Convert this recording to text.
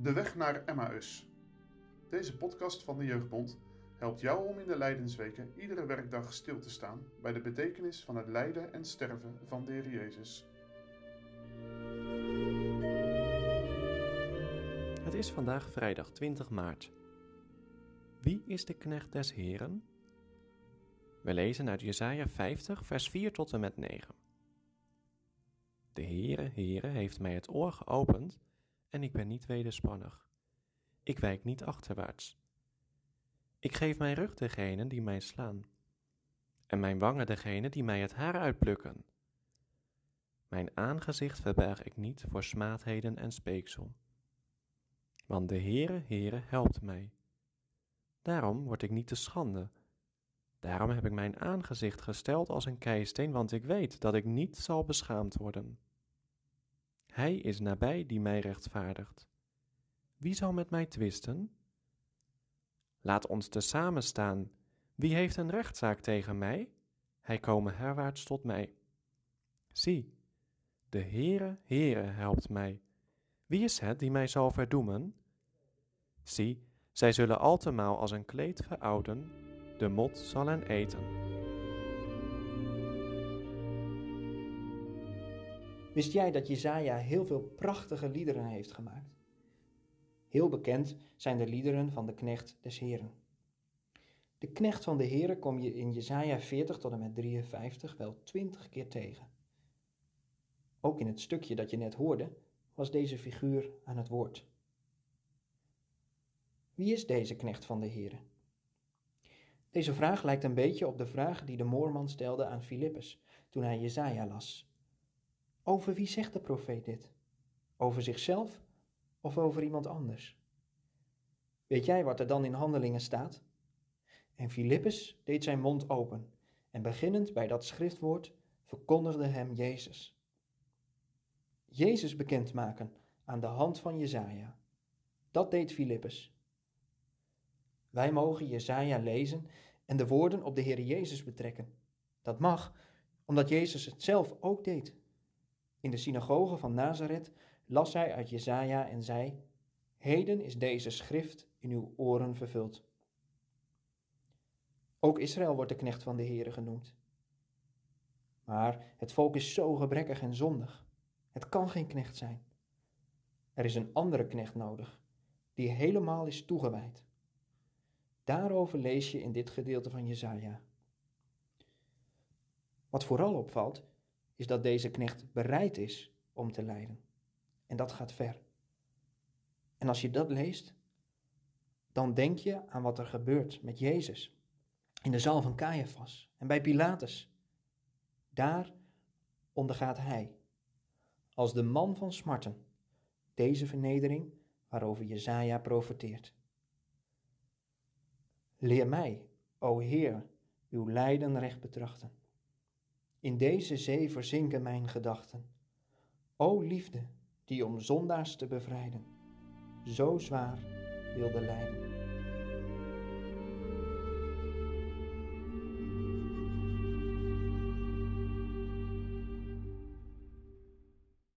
De weg naar Emmaus. Deze podcast van de Jeugdbond helpt jou om in de Lijdensweken iedere werkdag stil te staan bij de betekenis van het lijden en sterven van de Heer Jezus. Het is vandaag vrijdag 20 maart. Wie is de knecht des Heren? We lezen uit Jesaja 50, vers 4 tot en met 9. De Heere, Heere, heeft mij het oor geopend en ik ben niet wederspannig. Ik wijk niet achterwaarts. Ik geef mijn rug degenen die mij slaan, en mijn wangen degenen die mij het haar uitplukken. Mijn aangezicht verberg ik niet voor smaadheden en speeksel. Want de Heere, Heere, helpt mij. Daarom word ik niet te schande. Daarom heb ik mijn aangezicht gesteld als een keisteen, want ik weet dat ik niet zal beschaamd worden. Hij is nabij die mij rechtvaardigt. Wie zal met mij twisten? Laat ons tezamen staan. Wie heeft een rechtszaak tegen mij? Hij komen herwaarts tot mij. Zie, de Heere, Heere helpt mij. Wie is het die mij zal verdoemen? Zie, zij zullen altemaal als een kleed verouden, de mot zal hen eten. Wist jij dat Jezaja heel veel prachtige liederen heeft gemaakt? Heel bekend zijn de liederen van de knecht des Heren. De knecht van de Heren kom je in Jezaja 40 tot en met 53 wel twintig keer tegen. Ook in het stukje dat je net hoorde, was deze figuur aan het woord. Wie is deze knecht van de Heren? Deze vraag lijkt een beetje op de vraag die de moorman stelde aan Filippus toen hij Jezaja las. Over wie zegt de profeet dit? Over zichzelf of over iemand anders? Weet jij wat er dan in handelingen staat? En Filippus deed zijn mond open en beginnend bij dat schriftwoord verkondigde hem Jezus. Jezus bekendmaken aan de hand van Jezaja. Dat deed Filippus. Wij mogen Jezaja lezen en de woorden op de Heer Jezus betrekken. Dat mag, omdat Jezus het zelf ook deed. In de synagoge van Nazareth las hij uit Jesaja en zei, Heden is deze schrift in uw oren vervuld. Ook Israël wordt de knecht van de Heere genoemd. Maar het volk is zo gebrekkig en zondig. Het kan geen knecht zijn. Er is een andere knecht nodig, die helemaal is toegewijd. Daarover lees je in dit gedeelte van Jesaja. Wat vooral opvalt, is dat deze knecht bereid is om te lijden. En dat gaat ver. En als je dat leest, dan denk je aan wat er gebeurt met Jezus in de zaal van Caiaphas en bij Pilatus. Daar ondergaat hij, als de man van smarten, deze vernedering waarover Jezaja profeteert. Leer mij, o Heer, uw lijden recht betrachten in deze zee verzinken mijn gedachten. O liefde, die om zondaars te bevrijden, zo zwaar wilde lijden.